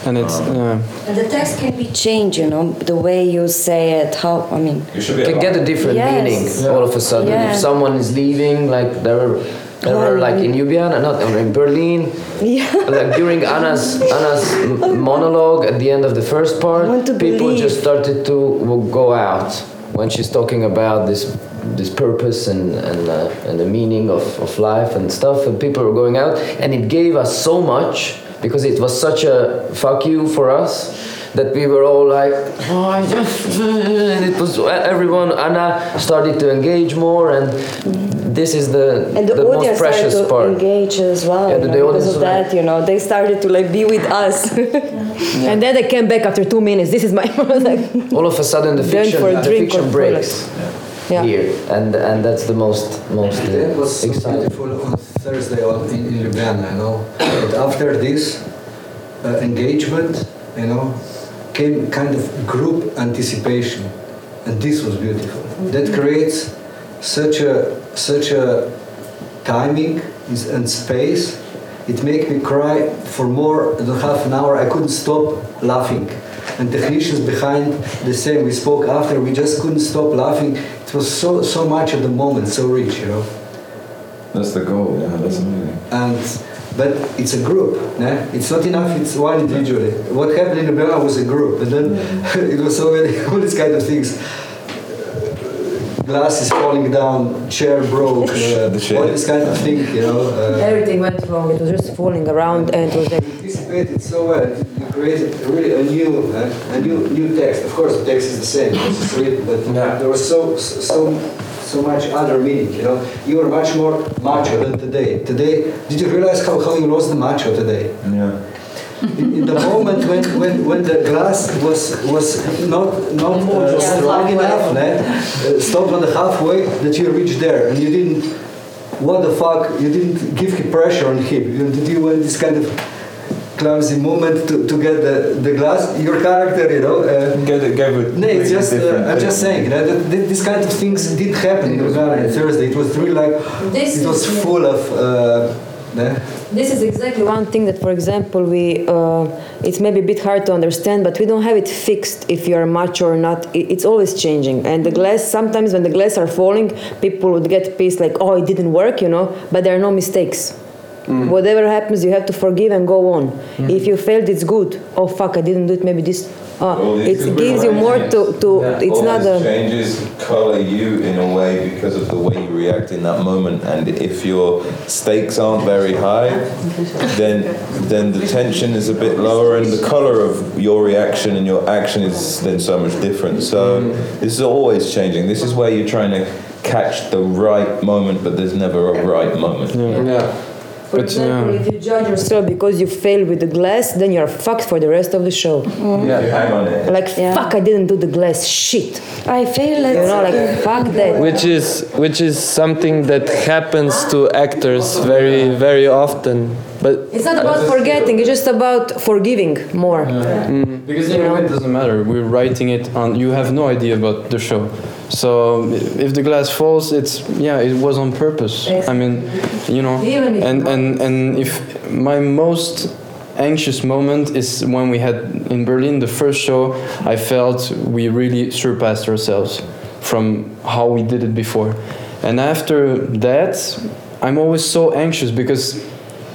And it's uh, And the text can be changed, you know, the way you say it, how, I mean, You should be can get a different Yes. meaning all of a sudden Yeah. if someone is leaving like there were there were like in Ljubljana not in Berlin yeah. like during Anna's Anna's monologue at the end of the first part, people believe. just started to go out when she's talking about this this purpose and and uh, and the meaning of, of life and stuff, and people were going out, and it gave us so much because it was such a fuck you for us. That we were all like, oh, I just, and it was everyone. Anna started to engage more, and this is the And the, the most audience precious started to part. engage as well, Yeah, you the- know, the because of was like- that, you know, they started to like be with us. And then they came back after two minutes. This is my like, all of a sudden the fiction, for the fiction breaks Yeah. Here, and and that's the most most uh, That was so exciting. beautiful on Thursday in, in Ljubljana, you know. But after this uh, engagement, you know, came kind of group anticipation, and this was beautiful. That creates such a such a timing is- and space. It made me cry for more than half an hour. I couldn't stop laughing. And technicians behind the same. We spoke after. We just couldn't stop laughing. It was so so much at the moment, so rich, you know. That's the goal. Yeah, that's amazing. And but it's a group. Né? It's not enough. It's one individually. What happened in Ljubljana was a group, and then it was so many all these kind of things. Glass is falling down, chair broke, uh, The shit. all this kind of thing, you know. Uh, everything went wrong. It was just falling around, and it was like, anticipated so well. You created really a new, uh, a new, new text. Of course, the text is the same. It's written, but there was so, so, so much other meaning. You know, you were much more macho than today. Today, did you realize how, how you lost the macho today? Yeah. In, in the moment when, when, when the glass was was not not uh, strong enough, né? uh, stopped on the halfway, that you reached there and you didn't. What the fuck? You didn't give him pressure on him. You, did you want this kind of clumsy moment to, to get the, the glass? Your character, you know. Uh, Gave it, gave it no, it's just. Uh, I'm just saying you know, that, that this kind of things did happen in Ljubljana on Thursday. It was really like This it was is- full of. Uh, né? This is exactly one thing that, for example, we uh, it's maybe a bit hard to understand, but we don't have it fixed if you are macho or not. It, it's always changing, and the glass. Sometimes when the glass are falling, people would get pissed, like, "Oh, it didn't work," you know. But there are no mistakes. Mm-hmm. Whatever happens, you have to forgive and go on. Mm-hmm. If you failed, it's good. Oh fuck, I didn't do it. Maybe this. Uh, All these- it gives you more to. to It's All not this a. changes color you in a way because of the way you react in that moment. And if your stakes aren't very high, then then the tension is a bit lower, and the color of your reaction and your action is then so much different. So mm-hmm. this is always changing. This is where you're trying to catch the right moment, but there's never a right moment. Yeah. For But, example, yeah. if you judge yourself because you fail with the glass, then you're fucked for the rest of the show. Mm. Yeah, you hang on it. Like fuck, I didn't do the glass. Shit. I feel You know, like fuck that. which is which is something that happens to actors very very often but It's not about forgetting. It's just about forgiving more. Mm. Because in a way it doesn't matter. We're writing it on. You have no idea about the show. So if the glass falls, it's yeah, it was on purpose. I mean, you know, and and and if my most anxious moment is when we had in Berlin the first show, I felt we really surpassed ourselves from how we did it before, and after that, I'm always so anxious because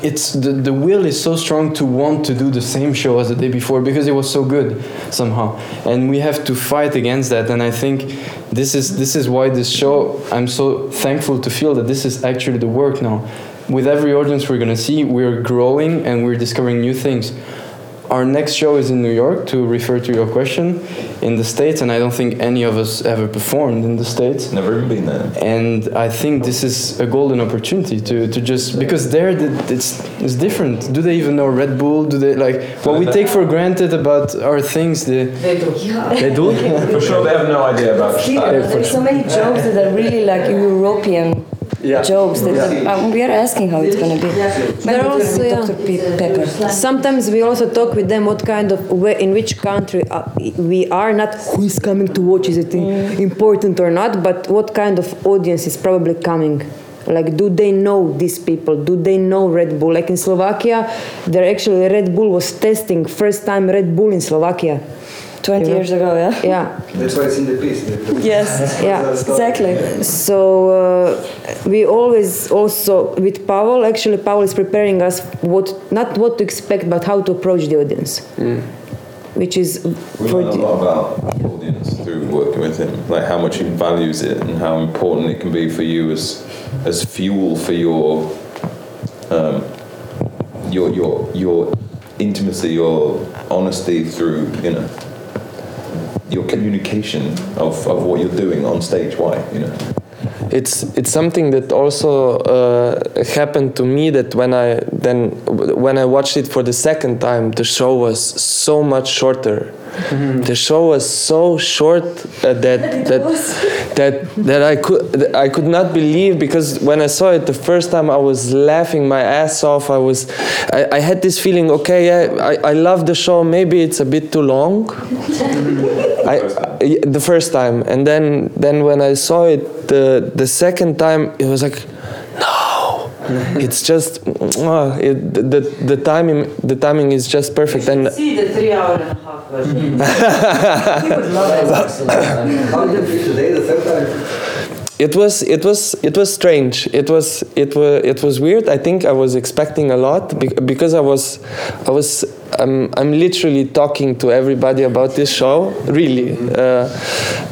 it's the, the will is so strong to want to do the same show as the day before because it was so good somehow. And we have to fight against that. And i think this is this is why this show i'm so thankful to feel that this is actually the work now. With every audience we're going to see we're growing and we're discovering new things our next show is in New York to refer to your question in the States, and I don't think any of us ever performed in the States. Never been there. And I think this is a golden opportunity to, to just because there it's it's different. Do they even know Red Bull? Do they like what we take for granted about our things? The, They do. Yeah. they do. For sure, they have no idea about Here, style. there's so many jokes that are really like European jokes that um, we are asking how it's going to be. They're also, yeah. Dr. Pepper. Sometimes we also talk with them what kind of where, in which country uh, we are, not who is coming to watch, is it Mm. important or not, but what kind of audience is probably coming. Like, do they know these people? Do they know Red Bull? Like in Slovakia, there actually Red Bull was testing first time Red Bull in Slovakia. 20 years ago, yeah? Yeah. That's why it's in the piece. Yes. Yeah. Exactly. So uh, we always also with Pavel. Actually, Pavel is preparing us what not what to expect, but how to approach the audience, which is We for learn a the- lot about the audience through working with him, like how much he values it and how important it can be for you as as fuel for your um, your your your intimacy, your honesty through you know your communication of, of what you're doing on stage. Why you know? It's it's something that also uh, happened to me that when I then when I watched it for the second time the show was so much shorter. The show was so short uh, that that that that I could that I could not believe because when I saw it the first time I was laughing my ass off. I was I, I had this feeling okay yeah, I, I love the show. Maybe it's a bit too long. I- the first time, and then then when I saw it the the second time, it was like, no, it's just uh, it, the the timing the timing is just perfect, and See the three hour and a half version. How did you feel today, the third time? it was it was it was strange. It was it was it was weird. I think I was expecting a lot bec- because I was I was I'm I'm literally talking to everybody about this show, really, uh,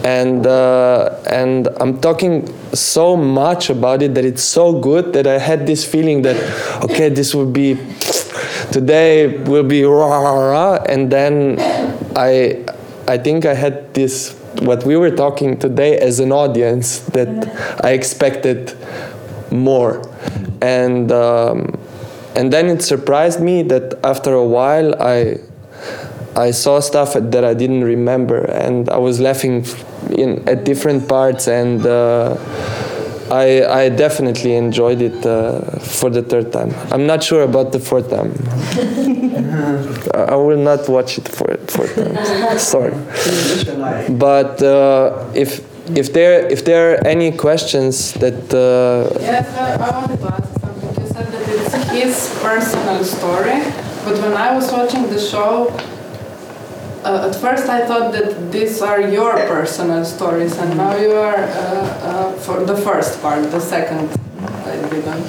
and uh, and I'm talking so much about it that it's so good that I had this feeling that okay, this will be today will be rah, rah, rah, and then I I think I had this what we were talking today as an audience that I expected more, and um, and then it surprised me that after a while I I saw stuff that I didn't remember, and I was laughing in at different parts, and uh, I I definitely enjoyed it uh, for the third time. I'm not sure about the fourth time. I will not watch it for fourth time. Sorry, but uh, if if there if there are any questions that. Uh, Yes, I, wanted to his personal story, but when I was watching the show, uh, at first I thought that these are your personal stories, and now you are uh, uh, for the first part. The second, I didn't.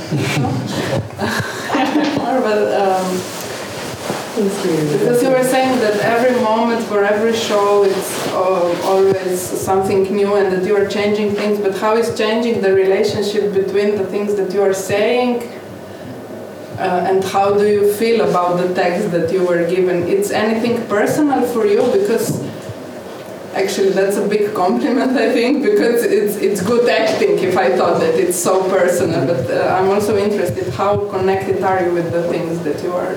but um, because you were saying that every moment for every show it's uh, always something new and that you are changing things, but how is changing the relationship between the things that you are saying uh, and how do you feel about the text that you were given? It's anything personal for you because actually that's a big compliment I think because it's it's good acting if I thought that it's so personal. But uh, I'm also interested how connected are you with the things that you are.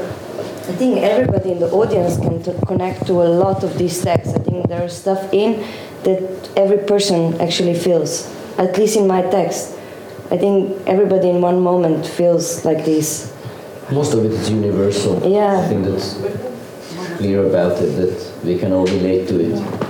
I think everybody in the audience can connect to a lot of these texts. I think there is stuff in that every person actually feels, at least in my text. I think everybody in one moment feels like this. Most of it is universal. Yeah. I think that's clear about it that we can all relate to it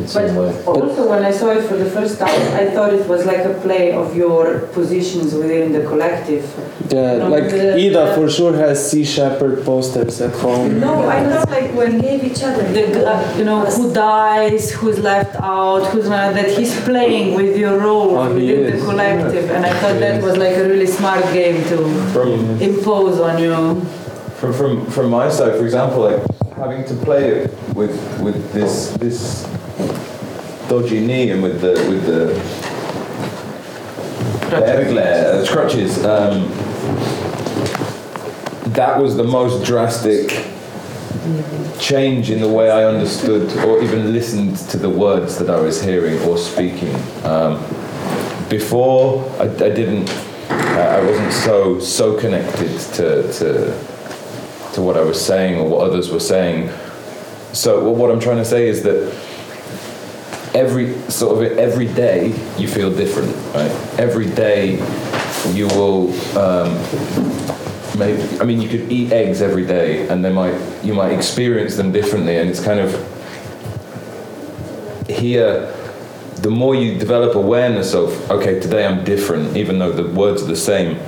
in some way. Also, when I saw it for the first time, I thought it was like a play of your positions within the collective. Yeah, No, like the- Ida for sure has Sea Shepherd posters at home. No, I thought like when gave each other the uh, you know who dies, who's left out, who's not, that he's playing with your role Oh, he within the is. collective, and I thought that was like a really smart game to From impose on you. from from from my side, for example, like having to play it with with this this dodgy knee and with the with the Everglare, uh, crutches. Um, that was the most drastic change in the way I understood or even listened to the words that I was hearing or speaking. Um, before, I, I didn't. Uh, I wasn't so so connected to, to to what I was saying or what others were saying. So what- what I'm trying to say is that every sort of every day you feel different, right? Every day you will. Um, maybe I mean you could eat eggs every day, and they might you might experience them differently, and it's kind of here. The more you develop awareness of okay, today I'm different, even though the words are the same,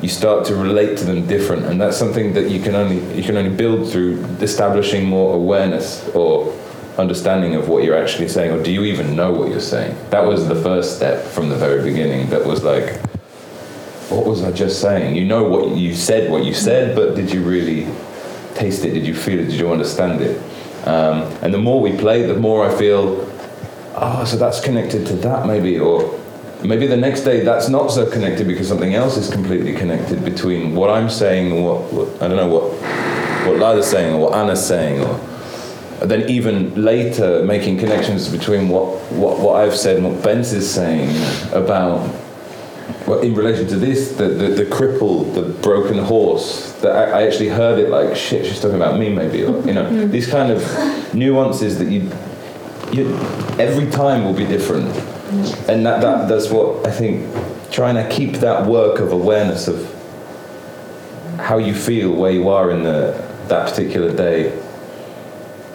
you start to relate to them different, and that's something that you can only you can only build through establishing more awareness or understanding of what you're actually saying, or do you even know what you're saying? That was the first step from the very beginning. That was like, what was I just saying? You know what you said, what you said, but did you really taste it? Did you feel it? Did you understand it? Um, and the more we play, the more I feel, oh, so that's connected to that maybe, or maybe the next day that's not so connected because something else is completely connected between what I'm saying and what, what I don't know what what Lila's saying or what Anna's saying, or then even later making connections between what, what, what I've said and what Bence is saying about well, in relation to this, the, the, the cripple, the broken horse, that I, I actually heard it like, shit, she's talking about me maybe, or, you know, mm. these kind of nuances that you, you, every time will be different. Mm. And that, that, that's what I think, trying to keep that work of awareness of how you feel, where you are in the, that particular day,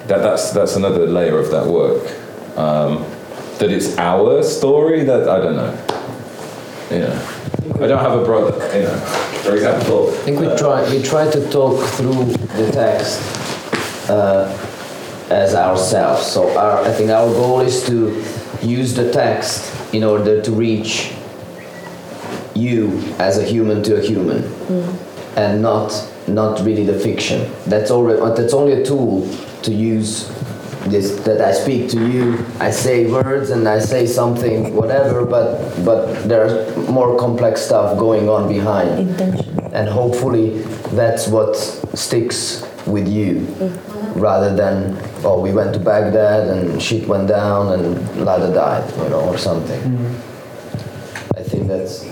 that, that's, that's another layer of that work. Um, that it's our story, that I don't know. You know, I don't have a brother, you know, for example. I think we try we try to talk through the text uh, as ourselves. So our, I think our goal is to use the text in order to reach you as a human to a human, and not not really the fiction. That's already that's only a tool to use. This that I speak to you, I say words and I say something, whatever. But but there's more complex stuff going on behind Intention. and hopefully that's what sticks with you mm-hmm. rather than oh we went to Baghdad and shit went down and Lada died you know or something mm-hmm. I think that's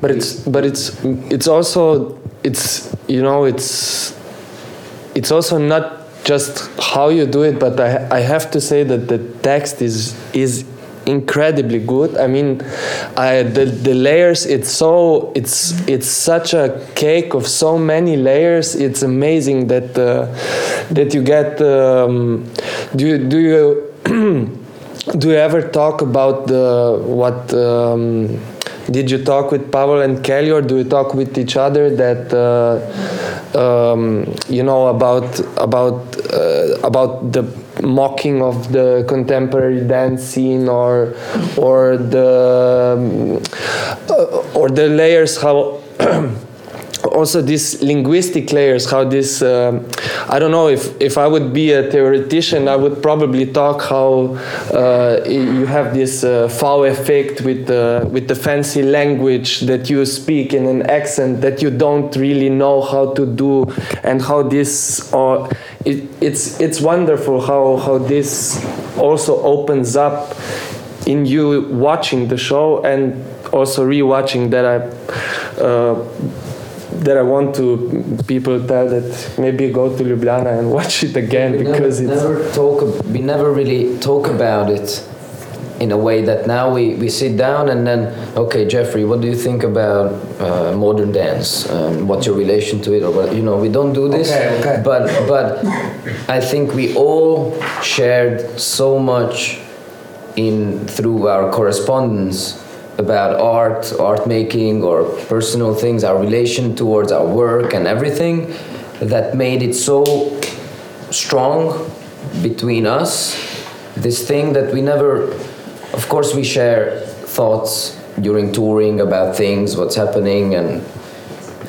but it's but it's it's also it's you know it's it's also not just how you do it but i i have to say that the text is is incredibly good. I mean i the, the layers it's so it's it's such a cake of so many layers. It's amazing that uh, that you get um, do you do you do you ever talk about the what um, did you talk with Pavel and Kelly or do you talk with each other that uh, um, you know about about uh, about the mocking of the contemporary dance scene or or the um, uh, or the layers how also these linguistic layers how this um, i don't know if if i would be a theoretician i would probably talk how uh, you have this uh, foul effect with the with the fancy language that you speak in an accent that you don't really know how to do and how this or it, it's it's wonderful how how this also opens up in you watching the show and also rewatching that I. Uh, that I want to people tell that maybe go to Ljubljana and watch it again we because never, it's never talk we never really talk about it in a way that now we, we sit down and then okay Jeffrey what do you think about uh, modern dance um, what's your relation to it or what you know we don't do this Okay, okay. but but I think we all shared so much in through our correspondence about art, art making, or personal things, our relation towards our work and everything, that made it so strong between us. This thing that we never, of course, we share thoughts during touring about things, what's happening, and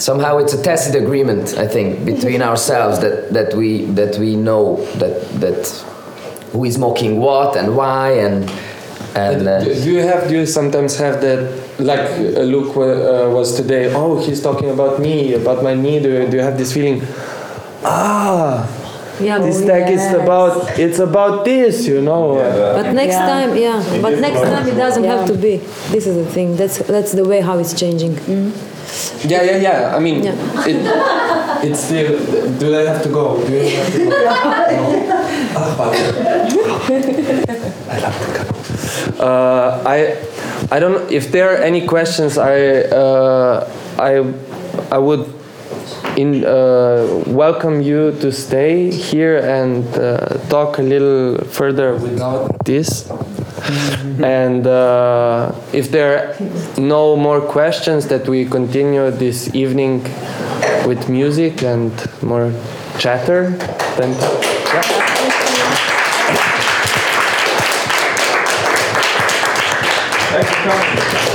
somehow it's a tacit agreement, I think, between ourselves that, that we that we know that that who is mocking what and why and and uh, do, do you have do you sometimes have that like uh, Luke uh, was today oh he's talking about me about my knee do, you- do you have this feeling ah Yeah, this but- tag is about it's about this you know But next Yeah. time, yeah. But next time it doesn't have to be. This is the thing. That's that's the way how it's changing. yeah yeah yeah I mean Yeah. it, it's still do I have to go do you have to go no. But- I love the cut. Uh, I I don't if there are any questions I uh, I I would in uh, welcome you to stay here and uh, talk a little further without this. And uh, if there are no more questions, that we continue this evening with music and more chatter, then Thanks for coming.